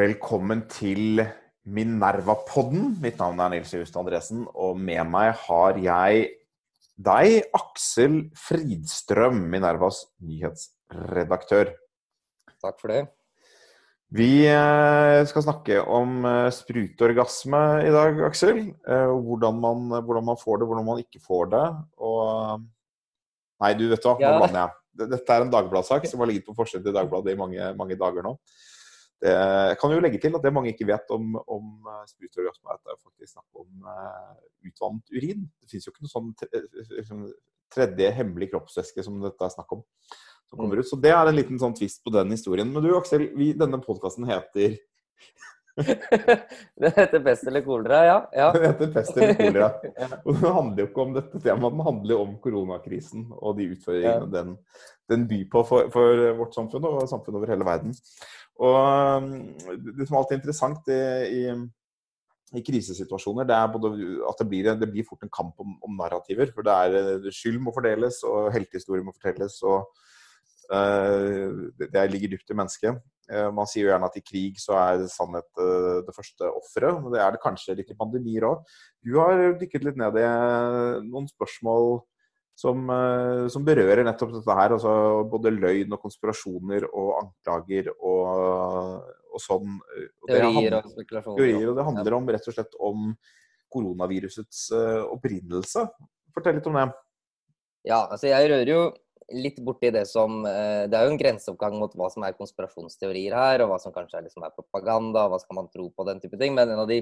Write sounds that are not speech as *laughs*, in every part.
Velkommen til Minerva-podden. Mitt navn er Nils Just Andresen, og med meg har jeg deg, Aksel Fridstrøm, Minervas nyhetsredaktør. Takk for det. Vi eh, skal snakke om eh, sprutorgasme i dag, Aksel. Eh, hvordan man, hvordan man får det, hvordan man ikke får det. Og Nei, du vet hva, nå blander jeg. Dette er en Dagbladsak *laughs* som har ligget på forsiden til Dagbladet i mange, mange dager nå. Det, jeg kan jo legge til at det mange ikke vet om, om eh, sprutorgasme, er at det er faktisk snakk om uh, utvannet urin. Det finnes jo ikke noe sånn tre- liksom, tredje hemmelig kroppsvæske som dette er snakk om. Som Mm. kommer ut. Så det er en liten sånn twist på den historien. Men du Aksel, vi, denne podkasten heter det heter pest eller kolera, ja. ja. Den heter pest eller kolera. *laughs* Ja. Og den handler jo ikke om dette temaet, den handler jo om koronakrisen og de utfordringene den, den byr på for, for vårt samfunn og samfunn over hele verden. Og um, Det som alltid er interessant i, i, i krisesituasjoner, det er både at det blir, det blir fort en kamp om, om narrativer. For det er eh, skyld må fordeles, og heltehistorier må fortelles. og eh, det, det ligger dypt i mennesket. Eh, Man sier jo gjerne at i krig så er sannhet eh, det første offeret. men Det er det kanskje litt i pandemier òg. Du har dykket litt ned i eh, noen spørsmål som, som berører nettopp dette her. altså Både løgn og konspirasjoner og anklager og, og sånn. Det Teorier og spekulasjoner. teorier, og det handler om rett og slett om koronavirusets opprinnelse. Fortell litt om det. Ja, altså jeg rører jo litt borti det som eh, Det er jo en grenseoppgang mot hva som er konspirasjonsteorier her, og hva som kanskje er, liksom er propaganda, og hva skal man tro på, den type ting. Men en av de,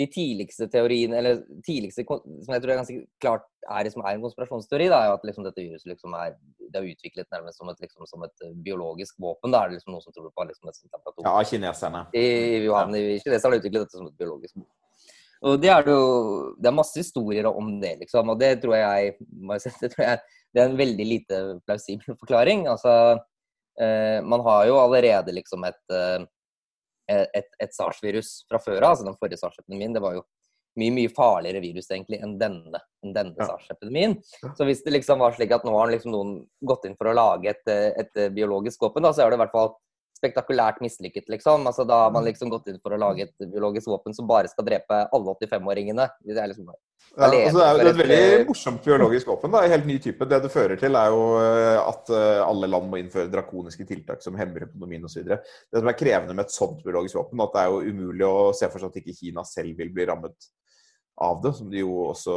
de tidligste teoriene, eller tidligste som jeg tror er ganske klart er, liksom, er en konspirasjonsteori, da, er jo at liksom, dette viruset liksom er, det er utviklet nærmest som et, liksom, som et eh, biologisk våpen. Da er det liksom noen som tror på liksom, et sånt laboratorium. Ja, kineserne. i i Kineserne har utviklet dette som et biologisk våpen. Og det er det jo Det er masse historier om det, liksom. Og det tror jeg det tror jeg det er en veldig lite plausibel forklaring. Altså eh, Man har jo allerede liksom et eh, et, et SARS-virus fra før av. Altså den forrige SARS-epidemien. Det var jo mye mye farligere virus egentlig enn denne, enn denne Ja. SARS-epidemien. Så hvis det liksom var slik at nå har liksom noen gått inn for å lage et, eh, et biologisk våpen, da, så er det i hvert fall spektakulært mislykket, liksom. Altså, da har man liksom gått inn for å lage et biologisk våpen som bare skal drepe alle 85-åringene. Det er liksom Ja, altså det er et et, veldig eh, morsomt biologisk våpen. da, en helt ny type. Det det fører til, er jo eh, at eh, alle land må innføre drakoniske tiltak som hemmer økonomien osv. Det som er krevende med et sånt biologisk våpen, at det er jo umulig å se for seg at ikke Kina selv vil bli rammet av det, som de jo også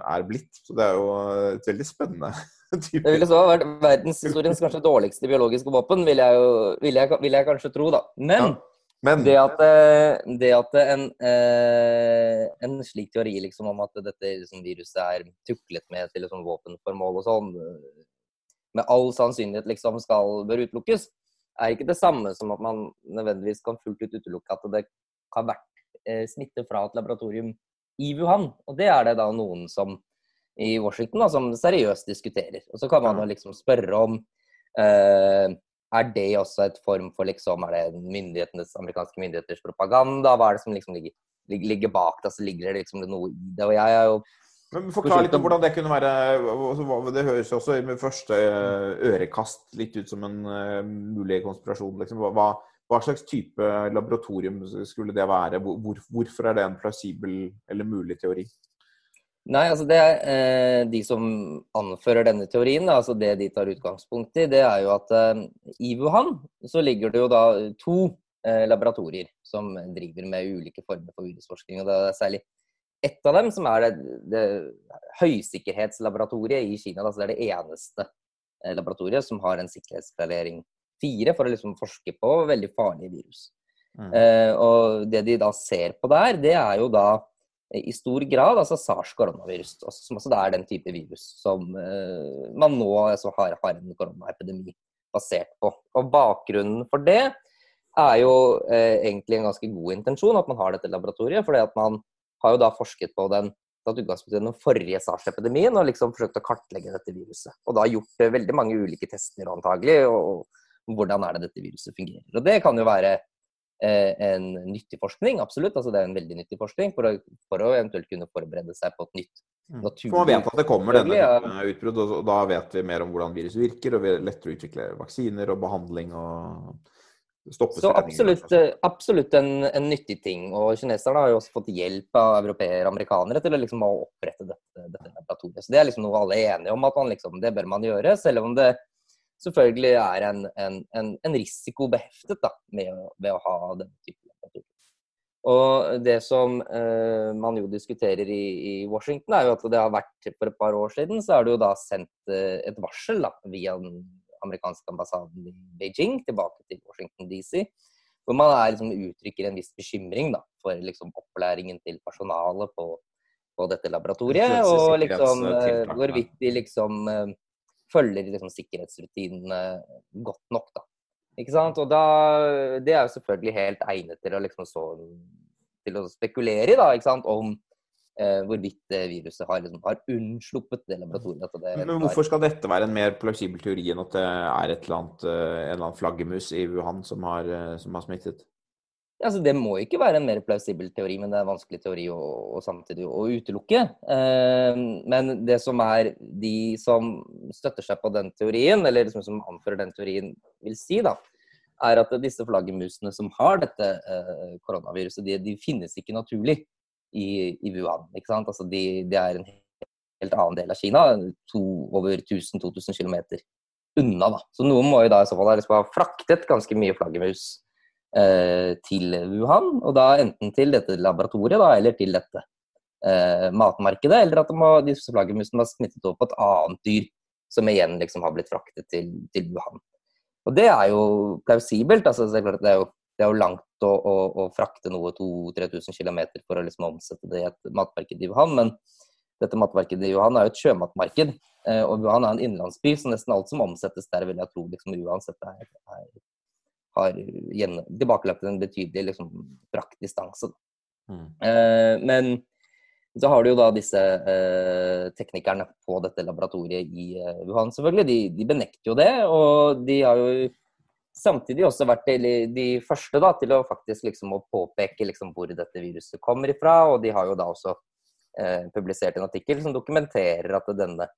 er blitt. Så det er jo et veldig spennende. Det ville så vært verdenshistoriens kanskje dårligste biologiske våpen, vil jeg, jo, vil jeg, vil jeg kanskje tro, da. Men Ja. Men det at, eh, det at en, eh, en slik teori liksom om at dette liksom, viruset er tuklet med til liksom, våpenformål og sånn, eh, med all sannsynlighet liksom skal bør utelukkes, er ikke det samme som at man nødvendigvis kan fullt ut utelukke at det har vært eh, smitte fra et laboratorium i Wuhan. Og det er det da noen som i Washington da, som seriøst diskuterer. Og så kan man jo liksom spørre om eh, er det også et form for liksom, er det myndighetenes, amerikanske myndigheters propaganda? Hva er det som liksom ligger, ligger, ligger bak det? Så ligger det liksom noe i det. Og jeg er jo Men Forklar litt om hvordan det kunne være altså, Det høres jo også med første eh, ørekast litt ut som en eh, mulig konspirasjon. Liksom. Hva, hva slags type laboratorium skulle det være? Hvor- hvorfor er det en plausibel eller mulig teori? Nei, altså det eh, De som anfører denne teorien, da, altså det de tar utgangspunkt i, det er jo at eh, i Wuhan så ligger det jo da to eh, laboratorier som driver med ulike former for virusforskning. og Det er særlig ett av dem som er det, det høysikkerhetslaboratoriet i Kina. Altså det er det eneste eh, laboratoriet som har en sikkerhetsklarering fire for å liksom forske på veldig farlige virus. Mm. Og det de da ser på der, det er jo da i stor grad altså SARS koronavirus, som også er den type virus som eh, man nå altså, har, har en koronaepidemi basert på. Og bakgrunnen for det er jo eh, egentlig en ganske god intensjon at man har dette laboratoriet, fordi at man har jo da forsket på den tatt utgangspunkt i den forrige SARS-epidemien og liksom forsøkt å kartlegge dette viruset. Og da gjort eh, veldig mange ulike tester antagelig, og, og hvordan er det dette viruset fungerer. Og det kan jo være eh, en nyttig forskning, absolutt. altså Det er en veldig nyttig forskning for å, for å eventuelt kunne forberede seg på et nytt naturlig For man vet at det kommer denne utbrudd, og da vet vi mer om hvordan viruset virker, og vi er lettere å utvikle vaksiner og behandling og Stoppe Så absolutt, eh, absolutt en, en nyttig ting. Og kineserne har jo også fått hjelp av europeere og amerikanere til å, liksom, å opprette dette, dette laboratoriet. Så det er liksom noe alle er enige om at man liksom, det bør man gjøre. Selv om det selvfølgelig er en, en, en, en risiko beheftet da, med ved å ha denne typen temperatur. Og det som eh, man jo diskuterer i, i Washington, er jo at det har vært for et par år siden, så er det jo da sendt eh, et varsel da, via den amerikanske ambassaden i Beijing tilbake til Washington DC. Hvor man er, liksom, uttrykker en viss bekymring da, for liksom, opplæringen til personalet på, på dette laboratoriet. Og liksom, eh, hvorvidt de liksom eh, følger liksom, sikkerhetsrutinene godt nok. da. Ikke sant? Og da, det er jo selvfølgelig helt egnet til å, liksom, så, til å spekulere i, da, ikke sant? om eh, hvorvidt viruset har, liksom, har unnsluppet det laboratoriet. At det, Men hvorfor skal dette være en mer plausibel teori enn at det er et eller annet, eh, en eller annen flaggermus i Wuhan som har, eh, som har smittet? Altså, det må ikke være en mer plausibel teori, men det er en vanskelig teori å, å samtidig å utelukke. Eh, men det som er de som støtter seg på den teorien, eller liksom som anfører den teorien, vil si, da, er at disse flaggermusene som har dette eh, koronaviruset, de, de finnes ikke naturlig i, i Wuhan. ikke sant? Altså, de, de er en helt annen del av Kina, to, over 1000-2000 km unna. da. Så noen må jo da i så fall ha liksom fraktet ganske mye flaggermus til Wuhan, og da enten til dette laboratoriet da, eller til dette eh, matmarkedet, eller at de flaggermusene var smittet over på et annet dyr, som igjen liksom har blitt fraktet til, til Wuhan. Og det er jo plausibelt. altså Det er, klart det er, jo, det er jo langt å, å, å frakte noe 2000-3000 km for å liksom omsette det i et matmarked i Wuhan, men dette matmarkedet i Wuhan er jo et sjømatmarked. eh, Og Wuhan er en innenlandsby, så nesten alt som omsettes der, vil jeg tro liksom uansett er, er har tilbakeløpt tilbakelagt en betydelig liksom, braktdistanse. Mm. Eh, men så har du jo da disse eh, teknikerne på dette laboratoriet i eh, Wuhan, selvfølgelig. De, de benekter jo det, og de har jo samtidig også vært de, de første da, til å faktisk liksom å påpeke liksom hvor dette viruset kommer ifra. Og de har jo da også eh, publisert en artikkel som dokumenterer at denne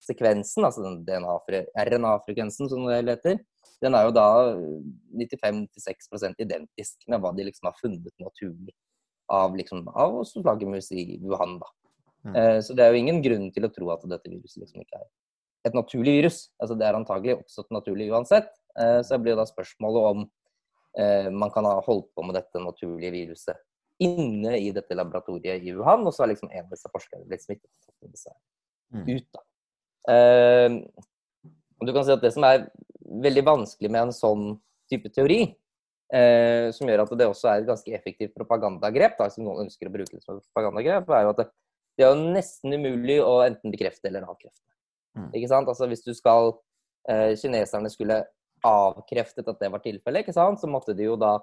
sekvensen, altså den RNA-frekvensen som det heter, den er jo da 95-6% identisk med hva de liksom har funnet naturlig av, liksom, av flaggermus i Wuhan. da. Mm. Eh, så det er jo ingen grunn til å tro at dette viruset liksom ikke er et naturlig virus. Altså Det er antagelig oppstått naturlig uansett. Eh, så det blir jo da spørsmålet om eh, man kan ha holdt på med dette naturlige viruset inne i dette laboratoriet i Wuhan, og så har liksom en av disse forskerne blitt smittet og tatt med seg Mm. ut. da. Eh, og du kan si at Det som er veldig vanskelig med en sånn type teori, eh, som gjør at det også er et ganske effektivt propagandagrep, da, som noen ønsker å bruke det som et propagandagrep, er jo at det, det er jo nesten umulig å enten bekrefte eller avkrefte. Mm. Ikke sant? Altså Hvis du skal eh, Kineserne skulle avkreftet at det var tilfellet, ikke sant? så måtte de jo da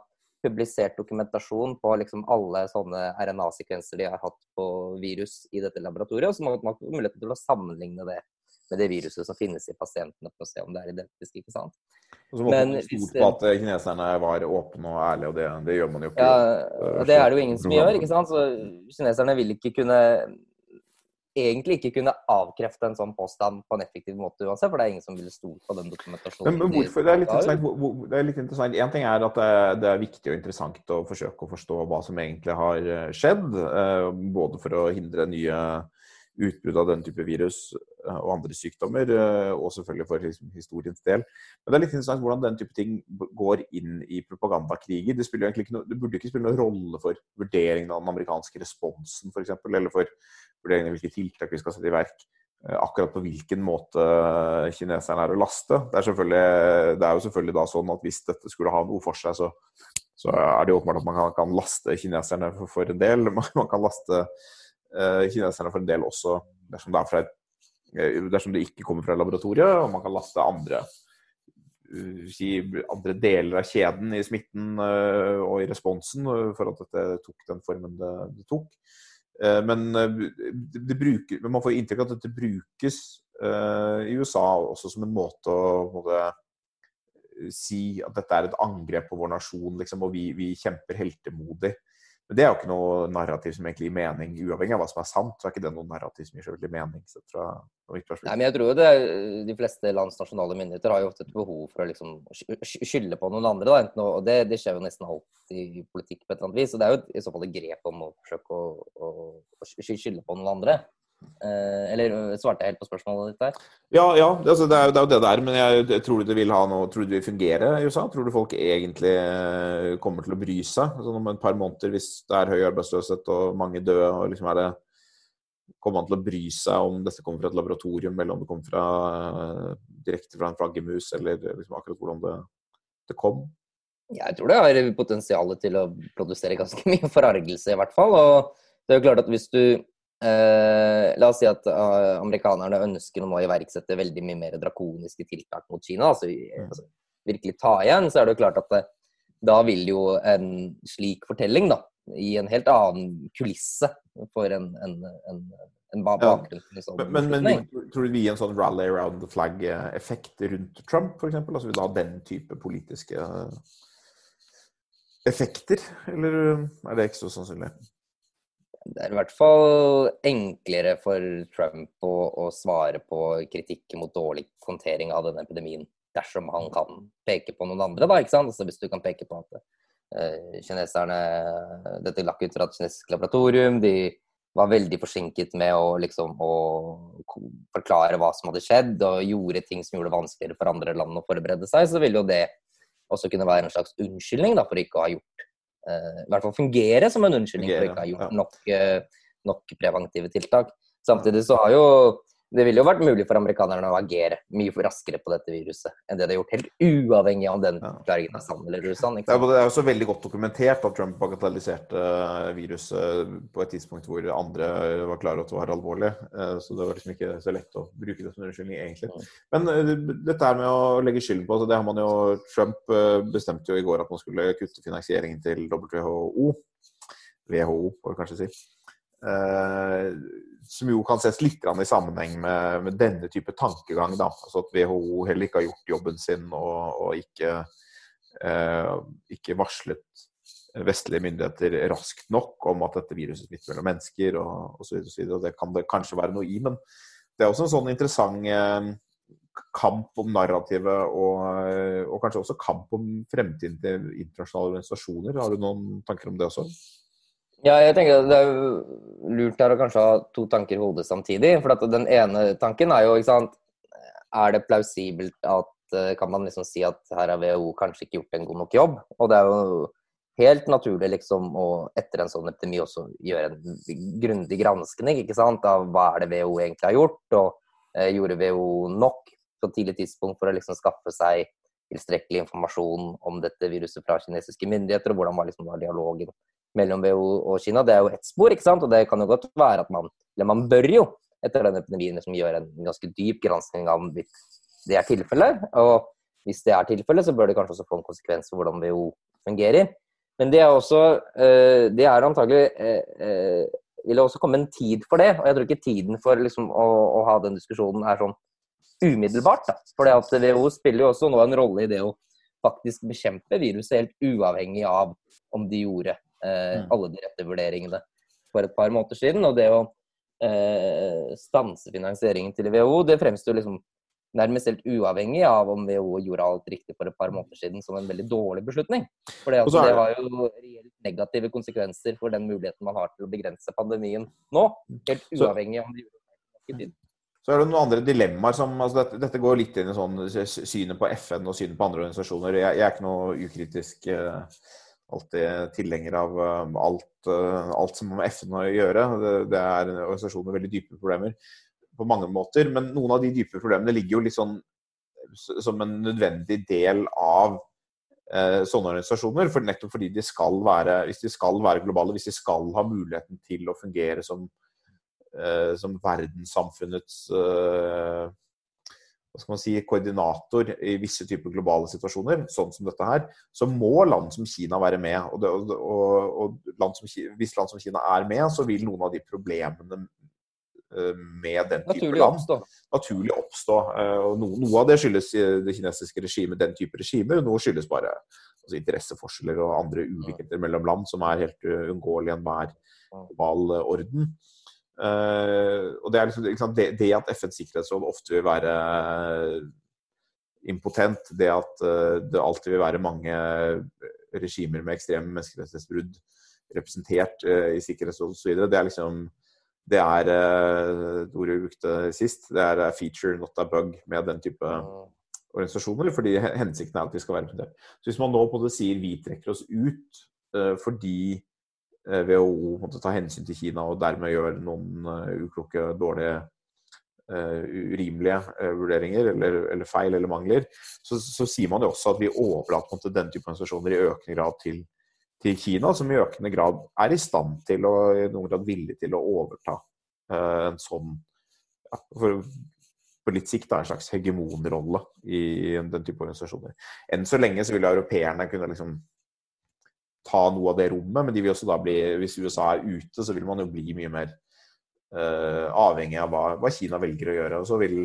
publisert dokumentasjon på liksom alle sånne RNA-sekvenser de har hatt på virus i dette laboratoriet, og så måtte man få mulighet til å sammenligne det med det viruset som finnes i pasientene, for å se om det er identisk. ikke sant? Og så må man stole på at kineserne var åpne og ærlige, og det, det gjør man jo ikke. Ja, og det er det jo ingen som gjør, ikke sant? Så kineserne vil ikke kunne egentlig ikke kunne avkrefte en sånn påstand på en effektiv måte uansett, for det er ingen som vil stole på den dokumentasjonen. Men, hvorfor? Det er litt interessant. Det er litt interessant. En ting er at det, det er viktig og interessant å forsøke å forstå hva som egentlig har eh, skjedd. eh, Både for å hindre nye utbrudd av den type virus eh, og andre sykdommer, eh, og selvfølgelig for historiens del. Men det er litt interessant hvordan den type ting går inn i propagandakriger. Det, noe, det burde ikke spille noen rolle for vurderingen av den amerikanske responsen, f.eks., eller for vurderingen av hvilke tiltak vi skal sette i verk eh, akkurat på hvilken måte kineserne er å laste. Det er, det er jo selvfølgelig da sånn at hvis dette skulle ha noe for seg, så, så er det åpenbart at man kan, laste kineserne for, en del. *laughs* Man, kan laste kineserne for en del også dersom det, et, eh, dersom det ikke kommer fra laboratoriet, og man kan laste andre eh, andre deler av kjeden i smitten eh, og i responsen eh, for at dette tok den formen det, det tok. Eh, Men eh, bruker, man får inntrykk av at dette brukes eh, i USA også som en måte å måte, si at dette er et angrep på vår nasjon, liksom, og vi, vi kjemper heltemodig. Men det er jo ikke noe narrativ som egentlig gir mening, uavhengig av hva som er sant. så er ikke det noe narrativ som gir så veldig mening. Fra, Nei, men jeg tror jo det, De fleste lands nasjonale myndigheter har jo ofte et behov for å liksom skylde på noen andre. Da, enten, og det, det, skjer jo nesten alltid i politikk på et eller annet vis. Så det er jo i så fall et grep om å forsøke å, å, å skylde på noen andre. Eh, eller øh, svarte jeg helt på spørsmålet ditt der? Ja, ja altså det, er, det, jo det det er. Men jeg, jeg tror du det vil ha noe Tror du det vil fungere i USA? Tror du folk egentlig øh, kommer til å bry seg altså om et par måneder hvis det er høy arbeidsløshet og mange døde? og liksom er det Kommer man til å bry seg om dette kommer fra et laboratorium, eller om det kommer fra, øh, direkte fra en flaggermus, eller liksom akkurat hvordan det, det kom? Jeg tror det har potensial til å produsere ganske mye forargelse, i hvert fall. Og det er jo klart at hvis du la oss si at uh, amerikanerne ønsker å iverksette veldig mye mer drakoniske tiltak mot Kina. Altså, mm. altså, virkelig ta igjen, så er det jo klart at det, da vil jo en slik fortelling da, gi en helt annen kulisse for en, en, en, en bakgrunn. Ja. Sånn men, men, men, tror du vi gir en sånn rally around the flag-effekt rundt Trump, f.eks.? Altså vil da den type politiske effekter, eller er det ikke så sannsynlig? Det er i hvert fall enklere for Trump å, å, svare på kritikk mot dårlig håndtering av denne epidemien dersom han kan peke på noen andre. da, ikke sant? Altså Hvis du kan peke på at uh, kineserne Dette lakk ut fra et kinesisk laboratorium. De var veldig forsinket med å, liksom, å forklare hva som hadde skjedd, og gjorde ting som gjorde det vanskeligere for andre land å forberede seg, så ville jo det også kunne være en slags unnskyldning da, for ikke å ha gjort i hvert fall fungere som en unnskyldning for ikke å ha gjort nok, eh, nok preventive tiltak. Samtidig så har jo det ville jo vært mulig for amerikanerne å agere mye raskere på dette viruset enn det de har gjort, helt uavhengig av den forklaringen er sann eller usann. Det er jo så veldig godt dokumentert at Trump bagatelliserte eh, viruset på et tidspunkt hvor andre var klare at det var alvorlig. Så det var liksom ikke så lett å bruke det som unnskyldning, egentlig. Men dette her med å legge skylden på, altså det har man jo Trump bestemte jo i går at man skulle kutte finansieringen til WHO. WHO, får vi kanskje si. Som jo kan ses litt i sammenheng med, med, denne type tankegang. Da. Altså at WHO heller ikke har gjort jobben sin og, og ikke, eh, ikke, varslet vestlige myndigheter raskt nok om at dette viruset smitter mellom mennesker og osv. Det kan det kanskje være noe i, men det er også en sånn interessant eh, kamp om narrativet og, og, kanskje også kamp om fremtiden til internasjonale organisasjoner. Har du noen tanker om det også? Ja, jeg tenker Det er jo lurt her å kanskje ha to tanker i hodet samtidig. For den ene tanken er jo ikke sant, Er det plausibelt at eh, Kan man liksom si at her har WHO kanskje ikke gjort en god nok jobb? Og det er jo helt naturlig liksom å etter en sånn epidemi også gjøre en grundig granskning ikke sant, av hva er det WHO egentlig har gjort. Og eh, gjorde WHO nok på et tidlig tidspunkt for å liksom skaffe seg tilstrekkelig informasjon om dette viruset fra kinesiske myndigheter, og hvordan var liksom var dialogen mellom WHO og Kina. Det er jo ett spor, ikke sant? og det kan jo godt være at man Eller man bør jo, etter denne epidemien, som gjør en ganske dyp granskning av om det er tilfellet. Og hvis det er tilfellet, så bør det kanskje også få en konsekvens for hvordan WHO fungerer. Men det er også eh, Det er antagelig eh, eh, vil det også komme en tid for det. Og jeg tror ikke tiden for liksom, å, å, ha den diskusjonen er sånn umiddelbart. For WHO spiller jo også nå en rolle i det å faktisk bekjempe viruset, helt uavhengig av om de gjorde eh, mm. alle de rette vurderingene for et par måneder siden. Og det å eh, stanse finansieringen til WHO, det fremstår liksom nærmest helt uavhengig av om WHO gjorde alt riktig for et par måneder siden, som en veldig dårlig beslutning. For det, det har jo reelt negative konsekvenser for den muligheten man har til å begrense pandemien nå. Helt uavhengig om de gjorde det riktig. Så er det noen andre dilemmaer som altså dette, dette, går litt inn i sånn synet på FN og synet på andre organisasjoner. Jeg, jeg er ikke noe ukritisk uh, alltid tilhenger av um, alt, uh, alt som har med FN å gjøre. Det, er en organisasjon med veldig dype problemer på mange måter. Men noen av de dype problemene ligger jo litt sånn som en nødvendig del av eh, sånne organisasjoner. For nettopp fordi de skal være, hvis de skal være globale, hvis de skal ha muligheten til å fungere som, eh, som verdenssamfunnets eh, hva skal man si, koordinator i visse typer globale situasjoner, sånn som dette her, så må land som Kina være med. Og, det, og, og land som, hvis land som Kina er med, så vil noen av de problemene eh, med den type naturlig land oppstå. naturlig oppstå. Eh, og noe, noe, av det skyldes det kinesiske regimet, den type regime, noe skyldes bare altså interesseforskjeller og andre ulikheter mellom land som er helt uunngåelige i enhver global orden. Uh, og det, er liksom, det, det, at FNs sikkerhetsråd ofte vil være impotent, det at uh, det alltid vil være mange regimer med ekstreme menneskerettighetsbrudd representert i Sikkerhetsrådet osv., det er liksom det er det ordet vi brukte sist, det er feature, not a bug med den type organisasjoner. Fordi hensikten er at de skal være representert. Så hvis man nå på det sier vi trekker oss ut fordi WHO å måtte ta hensyn til Kina og dermed gjøre noen uh, uklokke, dårlige, uh, urimelige vurderinger eller, eller, feil eller mangler, så, så, sier man jo også at vi overlater denne type organisasjoner i økende grad til, til, Kina, som i økende grad er i stand til og i noen grad villig til å overta en sånn ja, for, på litt sikt er en slags hegemonrolle i den type organisasjoner. Enn så lenge så vil europeerne kunne liksom ta noe av det rommet, men de vil også da bli, hvis USA er ute, så vil man jo bli mye mer uh, avhengig av hva, hva, Kina velger å gjøre. Og så vil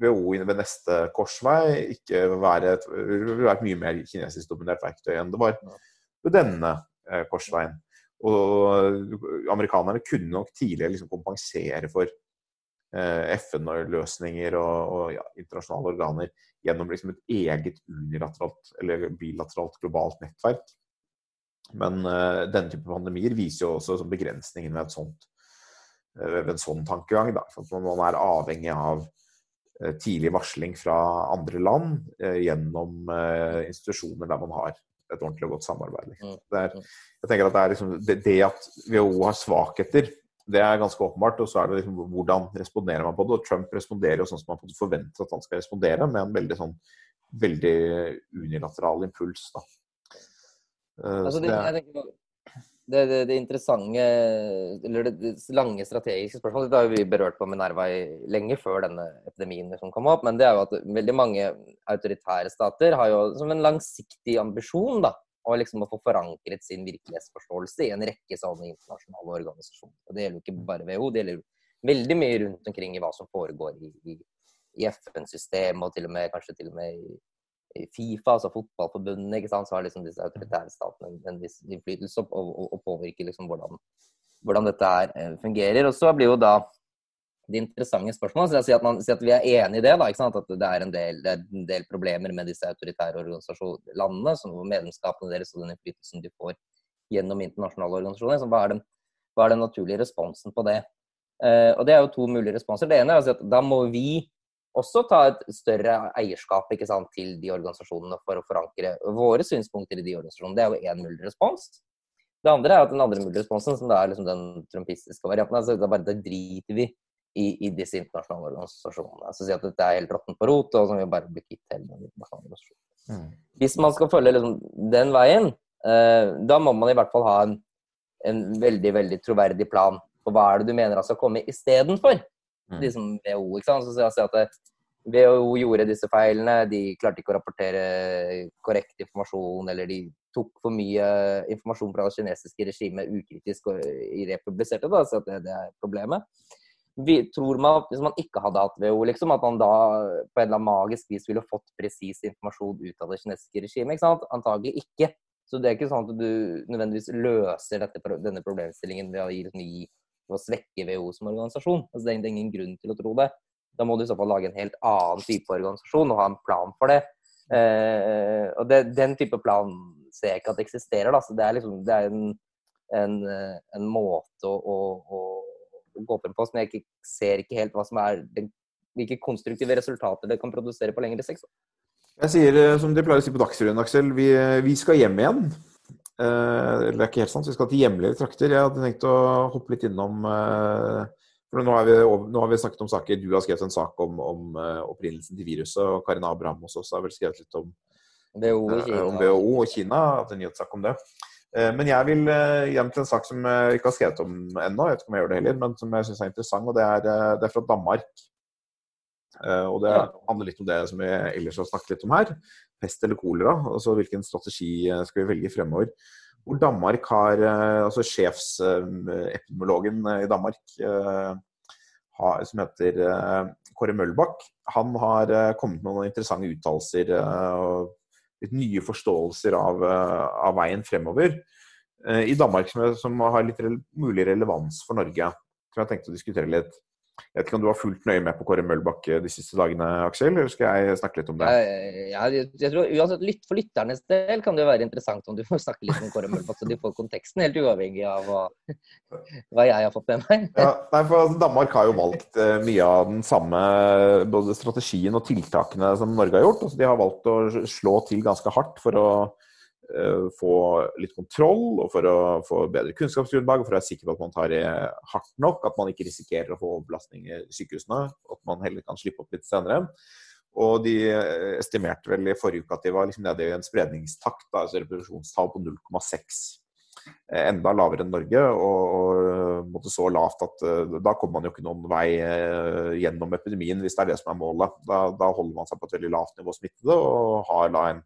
WHO ved neste korsvei ikke være et, vil være et mye mer kinesisk dominert verktøy enn det var ved denne uh, korsveien. Og amerikanerne kunne nok tidligere liksom kompensere for FN-løsninger og, og ja, internasjonale organer gjennom liksom et eget unilateralt eller bilateralt globalt nettverk. Men uh, denne type pandemier viser jo også begrensningen ved, sånt, uh, ved en sånn tankegang. Da, at man er avhengig av uh, tidlig varsling fra andre land gjennom institusjoner der man har et ordentlig og godt samarbeid. Liksom. Det, er, jeg tenker at det, liksom, det, det at WHO har svakheter, det er ganske åpenbart. Og så er det liksom, hvordan responderer man på det. Og Trump responderer jo sånn som man forventer at han skal respondere, med en veldig, sånn, veldig unilateral impuls. da. Eh, altså, det, tenker, det, det, det, interessante, eller det, lange strategiske spørsmålet, det har vi berørt på Minerva lenge før denne epidemien som kom opp. Men det er jo at veldig mange autoritære stater har jo som en langsiktig ambisjon da, å liksom få forankret sin virkelighetsforståelse i en rekke sånne internasjonale organisasjoner. Og Det gjelder jo ikke bare WHO, det gjelder veldig mye rundt omkring i hva som foregår i, i, i FN-systemet, og til og med, kanskje til og med i Fifa, altså fotballforbundene, ikke sant, så har liksom disse autoritære statene en, en viss innflytelse og, og, og påvirker liksom hvordan, hvordan dette her eh, fungerer. Og så blir jo da det interessante spørsmålet så jeg sier at, at vi er enig i det, da, ikke sant? at det er, del, er en del problemer med disse autoritære landene, som medlemskapene deres og den innflytelsen de får gjennom internasjonale organisasjoner. Så hva er den, hva er den naturlige responsen på det? Eh, og Det er jo to mulige responser. Det ene er at da må vi også ta et større eierskap sant, til de organisasjonene for å forankre våre synspunkter i de organisasjonene. Det er jo én mulig respons. Det andre er at den andre mulige responsen, som er liksom den trumpistiske varianten, altså da bare da driter vi i, i, disse internasjonale organisasjonene. Så si at dette er helt råttent på rot, og så må vi bare bli kvitt hele den internasjonale organisasjonen. Mm. Hvis man skal følge liksom, den veien, eh, da må man i hvert fall ha en, en veldig, veldig troverdig plan på hva er det du mener skal komme istedenfor. De som WHO. ikke sant? Så jeg si at WHO gjorde disse feilene, de klarte ikke å rapportere korrekt informasjon, eller de tok for mye informasjon fra det kinesiske regimet ukritisk og republiserte det, så det, det er problemet. Vi, tror man Hvis man ikke hadde hatt WHO, liksom, at man da på en eller annen magisk vis ville fått presis informasjon ut av det kinesiske regimet? ikke sant? Antagelig ikke. Så det er ikke sånn at du nødvendigvis løser dette, denne problemstillingen ved å gi, gi å svekke WHO som organisasjon. Altså, det er ingen grunn til å tro det. Da må du i så fall lage en helt annen type organisasjon og ha en plan for det. Eh, og det, Den type plan ser jeg ikke at det eksisterer. Da. Så det er, liksom, det er en, en, en, måte å, å, å gå frem på som jeg ikke ser ikke helt hva som er den, hvilke konstruktive resultater det kan produsere på lengre sikt. Jeg sier eh, som de pleier å si på Dagsrevyen, Aksel, vi, vi skal hjem igjen. Eh, det er ikke helt sant, vi skal til hjemlige trakter. Jeg hadde tenkt å hoppe litt innom eh, for nå har, vi, nå har vi snakket om saker Du har skrevet en sak om, om uh, opprinnelsen til viruset, og Karin Abraham også, har vel skrevet litt om WHO, om WHO og Kina. Hatt en nyhetssak om det. Men jeg vil hjem til en sak som jeg ikke har skrevet om ennå, jeg vet ikke om jeg gjør det heller, men som jeg syns er interessant. og Det er, det er fra Danmark. Og Det handler litt om det som vi ellers har snakket litt om her. Pest eller kolera. altså Hvilken strategi skal vi velge fremover hvor Danmark har eh, altså Sjefsepidemiologen i Danmark, eh, som heter eh, Kåre Møllbakk, han har kommet med noen interessante uttalelser litt nye forståelser av, av veien fremover. I Danmark, som, som har litt mulig relevans for Norge, som jeg tenkte å diskutere litt. Jeg vet ikke om du har fulgt nøye med på Kåre Møllbakk de siste dagene, Aksel? Eller skal jeg snakke litt om det? Ja, jeg, jeg tror uansett, litt For lytternes del kan det jo være interessant om du får snakke litt om Kåre Møllbakk, så de får konteksten, helt uavhengig av hva, hva jeg har fått med meg. Ja, nei, for Danmark har jo valgt uh, mye av den samme både strategien og tiltakene som Norge har gjort. Altså, de har valgt å slå til ganske hardt for å Eh, få litt kontroll og for å få bedre kunnskapsgrunnlag, og for å være sikker på at man tar det hardt nok, at man ikke risikerer å få overbelastning i sykehusene, at man heller kan slippe opp litt senere. Og de eh, estimerte vel i forrige uke at de var liksom nede i en spredningstakt, altså reproduksjonstall på 0,6. Eh, enda lavere enn Norge, og, og så lavt at da kommer man jo ikke noen vei gjennom epidemien, hvis det er det som er målet. Da, da holder man seg på et veldig lavt nivå smittede og har da en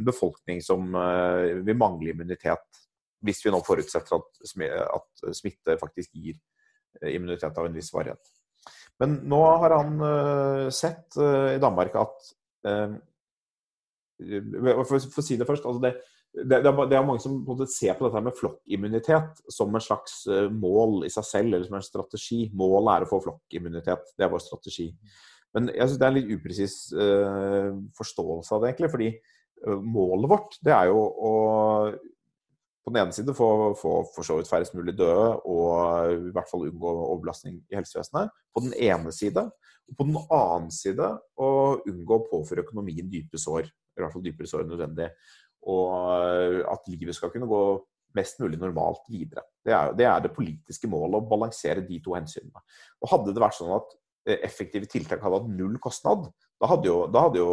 en befolkning som uh, vil mangle immunitet, hvis vi nå forutsetter at, smitte faktisk gir eh, immunitet av en viss varighet. Men nå har han uh, sett i Danmark at for, å si det først altså det, det, det, er mange som på ser på dette med flokkimmunitet som en slags mål i seg selv, eller som en strategi. Målet er å få flokkimmunitet. Det er vår strategi. Men jeg synes det er en litt upresis uh, forståelse av det, egentlig. fordi Eh, målet vårt det er jo å på den ene side få, få for så vidt færrest mulig døde og i hvert fall unngå overbelastning i helsevesenet. På den ene side. Og på den annen side å unngå å påføre økonomien dype sår. I hvert fall dypere sår enn nødvendig. Og at livet skal kunne gå mest mulig normalt videre. Det er, det er det politiske målet, å balansere de to hensynene. Og Hadde det vært sånn at eh, effektive tiltak hadde hatt null kostnad, da hadde, jo, da hadde, jo,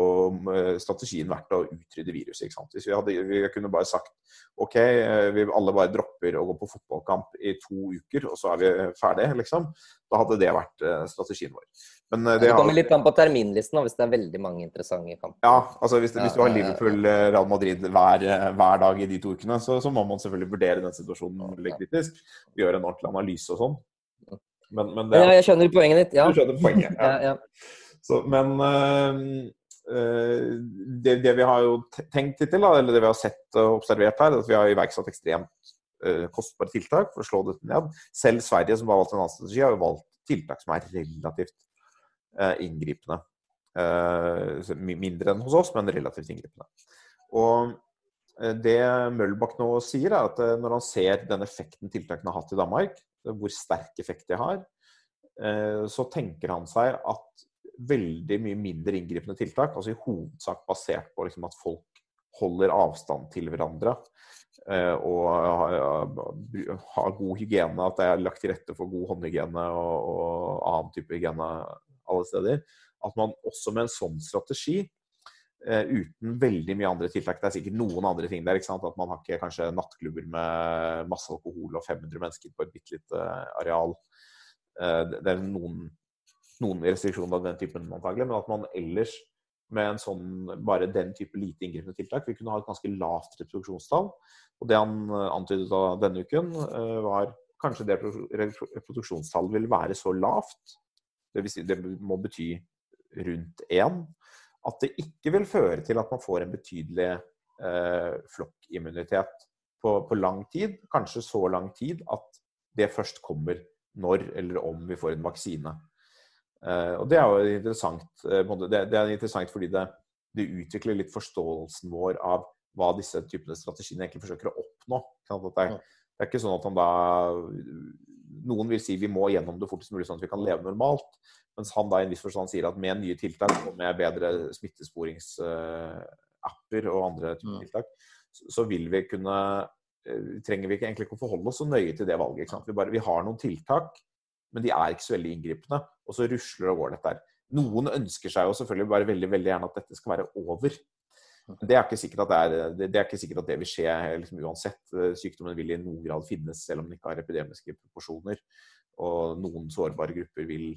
eh, strategien vært å utrydde viruset. ikke sant? Hvis vi, hadde, vi kunne bare sagt OK, eh, vi alle bare dropper å gå på fotballkamp i to uker, og så er vi ferdige, liksom. Da hadde det vært uh, strategien vår. Men, det, det, kommer litt an på terminlisten, hvis det er veldig mange interessante kamper. Ja, altså hvis, hvis du har Liverpool-Real Madrid hver, hver, dag i de to ukene, så, så, må man selvfølgelig vurdere den situasjonen veldig kritisk. Gjøre en ordentlig analyse og sånn. Men, men det, ja, jeg skjønner poenget ditt. Ja. Du skjønner poenget, ja. *laughs* ja, ja. Så, men uh, det, det, vi har jo tenkt hittil, eller det vi har sett og observert her, er at vi har iverksatt ekstremt uh, kostbare tiltak for å slå dette ned. Selv Sverige, som har valgt en annen strategi, har jo valgt tiltak som er relativt inngripende. mindre enn hos oss, men relativt inngripende. Og det Møllbakk nå sier, er at når han ser den effekten tiltakene har hatt i Danmark, hvor sterk effekt de har, så tenker han seg at veldig mye mindre inngripende tiltak. altså I hovedsak basert på liksom, at folk holder avstand til hverandre. Eh, og har god hygiene, at det er lagt til rette for god håndhygiene og, og annen type hygiene alle steder. At man også med en sånn strategi Uh, uten veldig mye andre tiltak. Det er sikkert noen andre ting der. ikke sant? At man har ikke kanskje nattklubber med masse alkohol og 500 mennesker på et bitte lite areal. Uh, det er noen noen restriksjoner av den typen antagelig, men at man ellers med en sånn, bare den type lite inngripende tiltak vil kunne ha et ganske lavt reproduksjonstall. Og det han eh, antydet da denne uken, eh, var kanskje det reproduksjonstallet vil være så lavt, det, vil si, det må bety rundt én, at det ikke vil føre til at man får en betydelig eh, flokkimmunitet på, på lang tid. Kanskje så lang tid at det først kommer når eller om vi får en vaksine. Eh, og det er jo interessant, eh, det er interessant fordi det, det, utvikler litt forståelsen vår av hva disse typene strategiene egentlig forsøker å oppnå. Det er, det er ikke sånn at han da Noen vil si vi må gjennom det fortest mulig sånn at vi kan leve normalt. Mens han da i en viss forstand sier at med nye tiltak og med bedre smittesporingsappar og andre typer tiltak, så vil vi kunne eh, trenger vi ikke egentlig ikke å forholde oss så nøye til det valget. Vi, bare, vi, har noen tiltak men de er ikke så veldig inngripende. Og så rusler og går dette her. Noen ønsker seg jo selvfølgelig bare veldig veldig gjerne at dette skal være over. Det er ikke sikkert at det, er, det, er ikke sikkert at det vil skje liksom, uansett. Sykdommen vil i noen grad finnes, selv om den ikke har epidemiske proporsjoner. Og noen sårbare grupper vil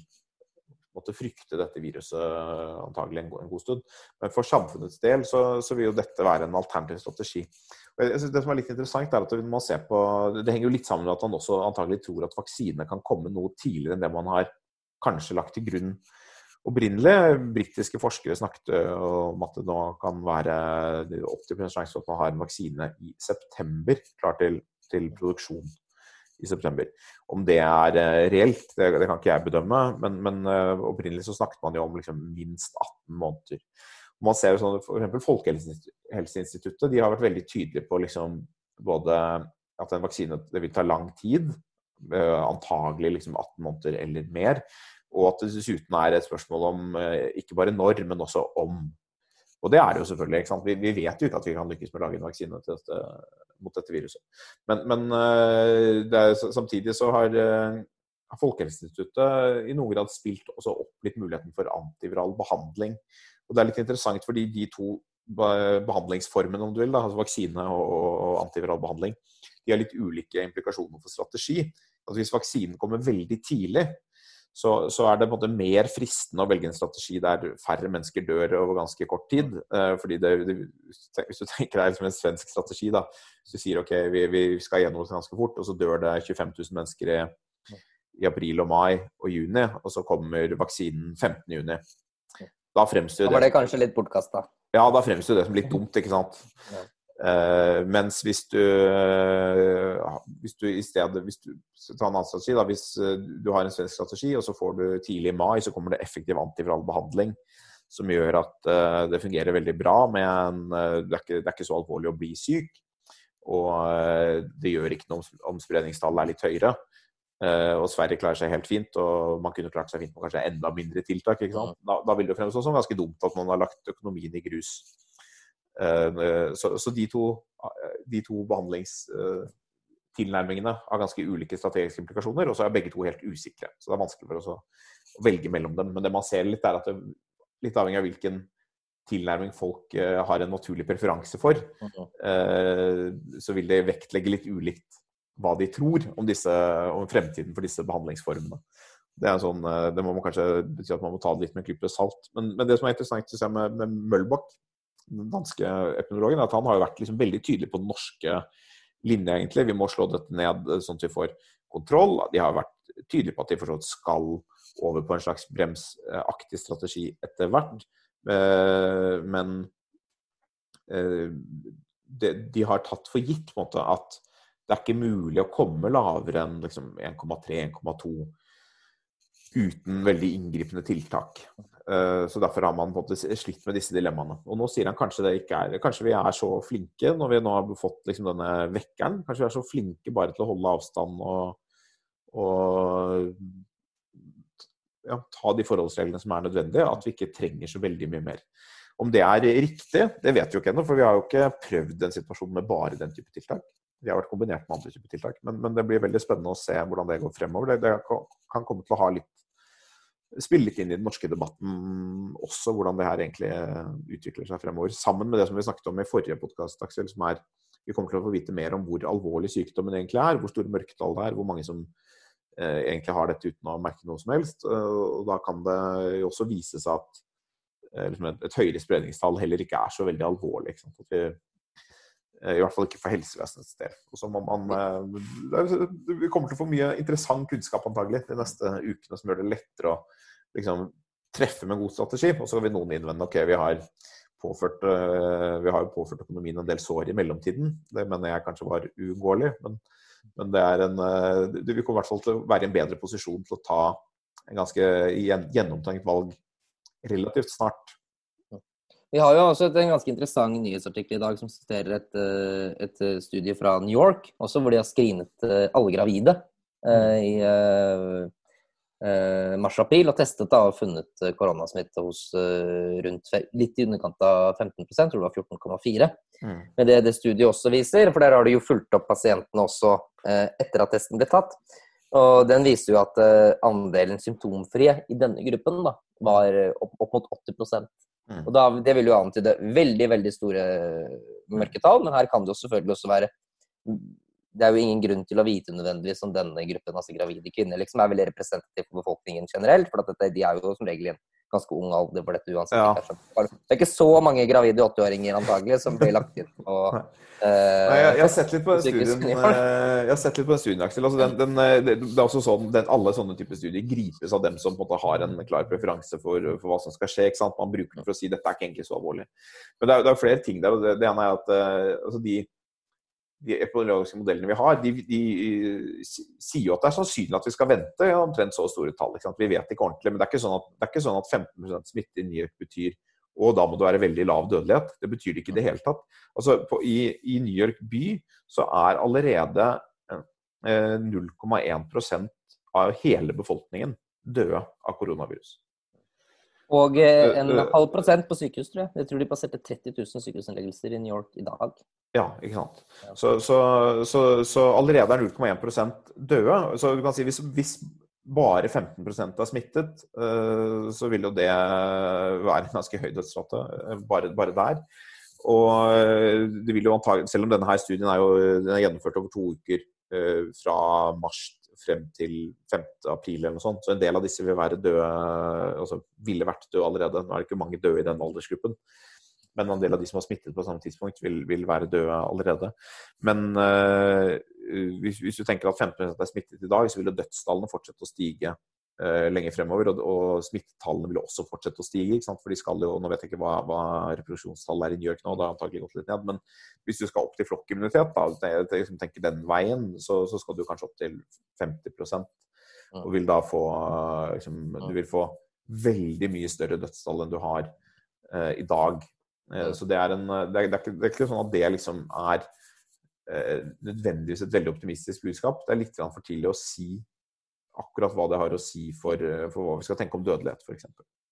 måtte frykte dette viruset antagelig en, en god stund. Men for samfunnets del så, så, vil jo dette være en alternativ strategi. Jeg synes Det som er litt interessant, er at man ser på, det henger jo litt sammen med at han også antagelig tror at vaksinene kan komme noe tidligere enn det man har kanskje lagt til grunn. Opprinnelig britiske forskere snakket om at det nå kan være 80 sjanse for at man har en vaksine i september klar til, til produksjon i september. Om det er reelt, det, det, kan ikke jeg bedømme, men, men opprinnelig så snakket man jo om liksom minst 18 måneder. Man ser jo sånn, for Folkehelseinstituttet de har vært veldig tydelige på liksom både at en vaksine det vil ta lang tid, antagelig liksom 18 måneder eller mer, og at det dessuten er et spørsmål om eh, ikke bare når, men også om. Og det er det jo selvfølgelig. ikke sant? Vi, vi vet jo ikke at vi kan lykkes med å lage en vaksine dette, mot dette viruset. Men, men det er, samtidig så har eh, Folkehelseinstituttet i noen grad spilt også opp litt muligheten for antiviral behandling. Og det er litt interessant fordi de to behandlingsformene, om du vil, da, altså vaksine og, og antiviral behandling, de har litt ulike implikasjoner for strategi. Altså Hvis vaksinen kommer veldig tidlig, så, så, er det på en måte mer fristende å velge en strategi der færre mennesker dør over ganske kort tid. Uh, fordi det, det, Hvis du tenker deg som en svensk strategi, da, hvis du sier ok, vi, vi skal gjennom det ganske fort, og så dør det 25 000 mennesker i, i april og mai og juni, og så kommer vaksinen 15. juni. Da fremstår det Da var det kanskje litt bortkasta? Ja, da fremstår det som litt dumt, ikke sant. Uh, mens hvis du, uh, hvis du i stedet hvis du, ta en annen strategi, da, hvis uh, du har en svensk strategi, og så får du tidlig i mai, så kommer det effektiv antiviral behandling som gjør at det fungerer veldig bra. men en, det, er ikke, det er ikke så alvorlig å bli syk. Og det gjør ikke noe om spredningstallet er litt høyere. og Sverige klarer seg helt fint, og man kunne klart seg fint med kanskje enda mindre tiltak. Da, da, vil det fremstå som ganske dumt at man har lagt økonomien i grus. Eh, så, så de, to, de to behandlingstilnærmingene har ganske ulike strategiske implikasjoner, og så er begge to helt usikre. Så det er vanskelig for oss å, velge mellom dem. Men det man ser litt, er at det, litt avhengig av hvilken tilnærming folk har en naturlig preferanse for, så vil det vektlegge litt ulikt hva de tror om, disse, om fremtiden for disse behandlingsformene. Det, sånn, det må man kanskje bety at man må ta det litt med en klype salt. Men, men, det som er interessant med, med Mølbakk, den danske epidemiologen, at han har jo vært liksom veldig tydelig på den norske linja, egentlig. Vi må slå dette ned eh, sånn at vi får kontroll. De har vært tydelige på at de forstått skal over på en slags bremsaktig strategi etter hvert. Eh, men eh, de har tatt for gitt måte, at det er ikke mulig å komme lavere enn liksom 1,3-1,2 uten veldig inngripende tiltak. Eh, så Derfor har man på en måte slitt med disse dilemmaene. Og Nå sier han kanskje det ikke er Kanskje vi er så flinke når vi nå har fått liksom denne vekkeren. Kanskje vi er så flinke bare til å holde avstand og, og ja, ta de forholdsreglene som er nødvendige, at vi ikke trenger så veldig mye mer. Om det er riktig, det vet vi jo ikke ennå, for vi har jo ikke prøvd en situasjon med bare den type tiltak. Vi har vært kombinert med andre typer tiltak. Men, men, det blir veldig spennende å se hvordan det går fremover. Det, det kan komme til å ha litt spille litt inn i den norske debatten også, hvordan det her egentlig eh, utvikler seg fremover. Sammen med det som vi snakket om i forrige podkast, Aksel, som er vi kommer til å få vite mer om hvor alvorlig sykdommen egentlig er, hvor store mørketall det er, hvor mange som eh, egentlig har dette uten å merke noe som helst. og Da kan det jo også vise seg at eh, liksom et, et, høyere spredningstall heller ikke er så veldig alvorlig. At vi, eh, I hvert fall ikke for helsevesenets del. Og så må man, eh, vi kommer til å få mye interessant kunnskap antagelig de neste ukene som gjør det lettere å liksom treffe med god strategi. Og så vil noen innvende ok, vi har påført, uh, vi har påført økonomien en del sår i mellomtiden. Det mener jeg kanskje var uunngåelig. Men, men, det er en Du vil i hvert fall til å være i en bedre posisjon til å ta en ganske gjennomtenkt valg relativt snart. Vi har jo også en ganske interessant nyhetsartikkel i dag som siterer et, eh, et studie fra New York, også hvor de har screenet alle gravide eh, i eh, mars-april og testet da, og funnet eh, koronasmitte hos eh, rundt litt i underkant av 15% tror det var 14,4. Mm. Men det det studiet også viser, for der har de jo fulgt opp pasientene også eh, etter at testen ble tatt, og den viser jo at eh, andelen symptomfrie i denne gruppen da, var opp, opp mot 80 mm. Og da, Det vil jo antyde veldig veldig store mørketall, men her kan det jo selvfølgelig også være det er jo ingen grunn til å vite nødvendigvis om denne gruppen, altså gravide kvinner, liksom er veldig representativ for befolkningen generelt. For dette, de er jo som regel i en ganske ung alder for dette uansett. Ja. Det er ikke så mange gravide 80-åringer antagelig som blir lagt inn på *laughs* uh, Nei, jeg, jeg, har sett litt på studien, jeg har sett litt på den studien, Aksel. Altså, den, den, det, det, er også sånn, den, Alle sånne typer studier gripes av dem som på en måte har en klar preferanse for, for hva som skal skje. ikke sant? Man bruker den for å si dette er ikke egentlig så alvorlig. Men det er, det er flere ting der. og Det, det ene er at uh, altså de de epidemiologiske modellene vi har, de, de, sier jo at det er sannsynlig at vi skal vente ja, omtrent så store tall. Vi vet ikke ordentlig, men det er ikke sånn at, ikke sånn at 15 smitte i New York betyr og da må det være veldig lav dødelighet. Det betyr det ikke i det hele tatt. Altså, på, i, i, New York by så er allerede eh, 0,1% av hele befolkningen døde av koronavirus. Og eh, en eh, eh, halv prosent på sykehus, tror jeg. Jeg tror de passerte 30 000 sykehusinnleggelser i New York i dag. Ja, ikke sant. Så, så, så, så allerede er 0,1% døde. Så du kan si hvis, hvis bare 15% er smittet, så vil jo det være en ganske høy dødsrate bare, bare, der. Og det vil jo antagelig, Selv om denne her studien er, jo, den er gjennomført over to uker fra mars frem til 5. april eller noe sånt. Så en del av disse vil være døde, altså ville vært døde allerede. Nå er det ikke mange døde i den aldersgruppen. Men en del av de som har smittet på samme tidspunkt, vil, vil være døde allerede. Men uh, hvis, hvis, du tenker at 15 er smittet i dag, så vil dødstallene fortsette å stige uh, lenger fremover. Og, og smittetallene vil også fortsette å stige. For de skal jo, Nå vet jeg ikke hva, hva reproduksjonstallet er i New York nå, det har antagelig gått litt ned. Men hvis du skal opp til flokkimmunitet, da, liksom tenker den veien, så, så, skal du kanskje opp til 50% og vil da få liksom, Du vil få veldig mye større dødstall enn du har uh, i dag. Uh, så det er, en, det, er, det, er ikke, det er, ikke, sånn at det liksom er uh, nødvendigvis et veldig optimistisk budskap. Det er litt for tidlig å si akkurat hva det har å si for, eh, for hva vi skal tenke om dødelighet, f.eks.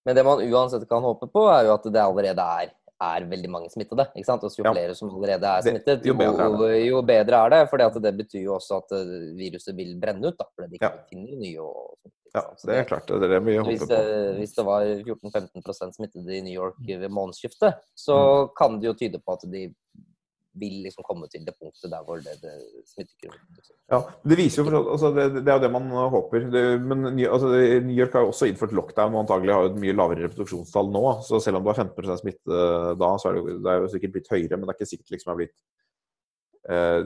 Men det man uansett kan håpe på, er jo at det allerede er, er veldig mange smittede. ikke sant? Også jo ja. flere som allerede er smittet, jo, bedre er det. Jo, bedre er det. For det betyr jo også at eh, viruset vil brenne ut. da, Fordi de ikke ja. finner nye og Ja, det er klart. Det er det å håpe på. Hvis det var 14-15% smittede i New York ved månedsskiftet, så mm. kan det jo tyde på at de vil liksom komme til det punktet der hvor det, det smitter Ja, det viser jo altså det, det, er jo det man håper. Det, men altså, New York har jo også innført lockdown og antagelig har jo et mye lavere reproduksjonstall nå. Så selv om du har 15% smitte da, så er det, det er jo sikkert blitt høyere, men det er ikke sikkert liksom det har blitt Eh,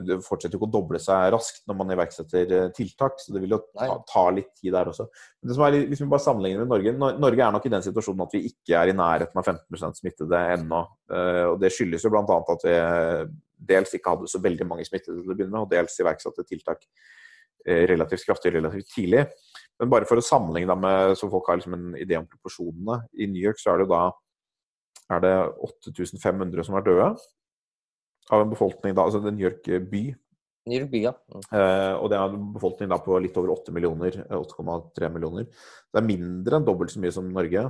det fortsetter ikke å doble seg raskt når man iverksetter eh, tiltak, så det vil jo ta, ta litt tid der også. Men det som er, hvis vi bare sammenligner med Norge Norge er nok i den situasjonen at vi ikke er i nærheten av 15% smittede ennå. Eh, og Det skyldes jo bl.a. at vi dels ikke hadde så veldig mange smittede til å begynne med, og dels iverksatte tiltak relativt kraftig relativt tidlig. Men bare for å sammenligne med, så folk har liksom en idé om proporsjonene. I New York så er det da er det 8500 som er døde av en befolkning da, altså New York by. New York by, ja. Mm. Eh, og det er en befolkning da på litt over 8 millioner. 8,3 eh, millioner. Det er mindre enn dobbelt så mye som Norge.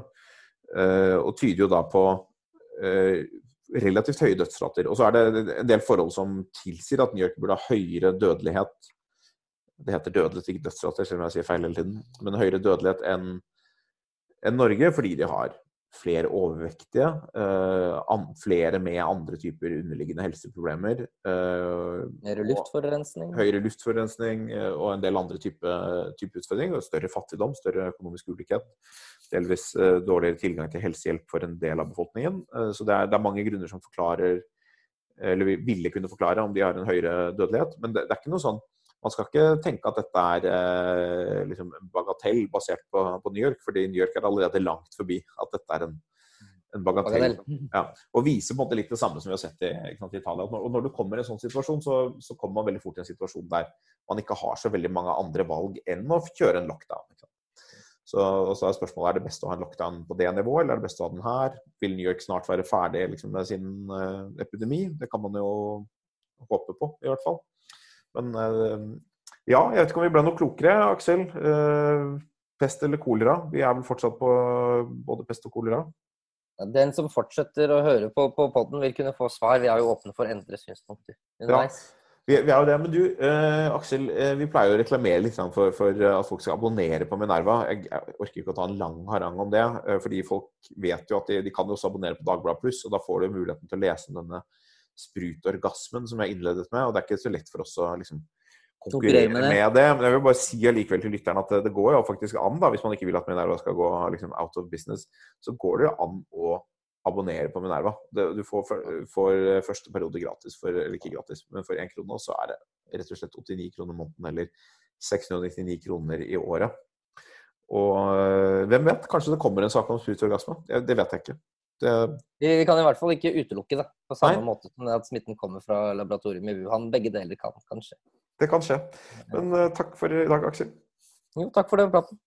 Eh, og tyder jo da på eh, relativt høye dødsrater. Og så er det en del forhold som tilsier at New York burde ha høyere dødelighet. Det heter dødelighet, ikke dødsrater, selv om jeg sier feil hele tiden. Men høyere dødelighet enn en Norge, fordi de har flere overvektige, uh, flere med andre typer underliggende helseproblemer. Høyere luftforurensning? Høyere luftforurensning uh, og en del andre typer type utfordringer. Større fattigdom, større økonomisk ulikhet. Delvis dårligere tilgang til helsehjelp for en del av befolkningen. så det er, det er, mange grunner som forklarer, eller ville kunne forklare om de har en høyere dødelighet. Men det, det er ikke noe sånn man skal ikke tenke at dette er eh, liksom bagatell basert på, på, New York, fordi New York er allerede langt forbi at dette er en, en bagatell. Ja. Og viser på en måte litt det samme som vi har sett i, sant, i Italia. Og når du kommer i en sånn situasjon, så, så, kommer man veldig fort i en situasjon der man ikke har så veldig mange andre valg enn å kjøre en lockdown. Så, så, er spørsmålet er det best å ha en lockdown på det nivået, eller er det best å ha den her? Vil New York snart være ferdig liksom, med sin uh, epidemi? Det kan man jo håpe på, i hvert fall. Men eh, ja, jeg vet ikke om vi ble noe klokere, Aksel. Eh, pest eller kolera? Vi er vel fortsatt på både pest og kolera? Den som fortsetter å høre på, på poden, vil kunne få svar. Vi er jo åpne for å endre synspunkter. Ja. Vi, vi, er jo det, men du, eh, Aksel, eh, vi pleier å reklamere litt for, for, at folk skal abonnere på Minerva. Jeg, jeg, orker ikke å ta en lang harang om det, eh, fordi folk vet jo at de, de kan jo også abonnere på Dagbladet Pluss, og da får du muligheten til å lese denne sprutorgasmen som jeg innledet med. Og det er ikke så lett for oss å liksom, konkurrere med det. med det. Men jeg vil bare si allikevel til lytteren at det, det, går jo faktisk an, da, hvis man ikke vil at Minerva skal gå liksom, out of business, så går det jo an å abonnere på Minerva. Du får, får, første periode gratis, for, eller ikke gratis, men for én krone. Og så er det rett og slett 89 kroner måneden, eller 699 kroner i året. Og øh, hvem vet, kanskje det kommer en sak om sprutorgasme. Det vet jeg ikke. Det... Vi kan i hvert fall ikke utelukke det, på samme Nei. måte som at smitten kommer fra laboratoriet i Wuhan. Begge deler kan, kan skje. Det kan skje. Men uh, takk for i dag, Aksel. Jo, takk for den praten.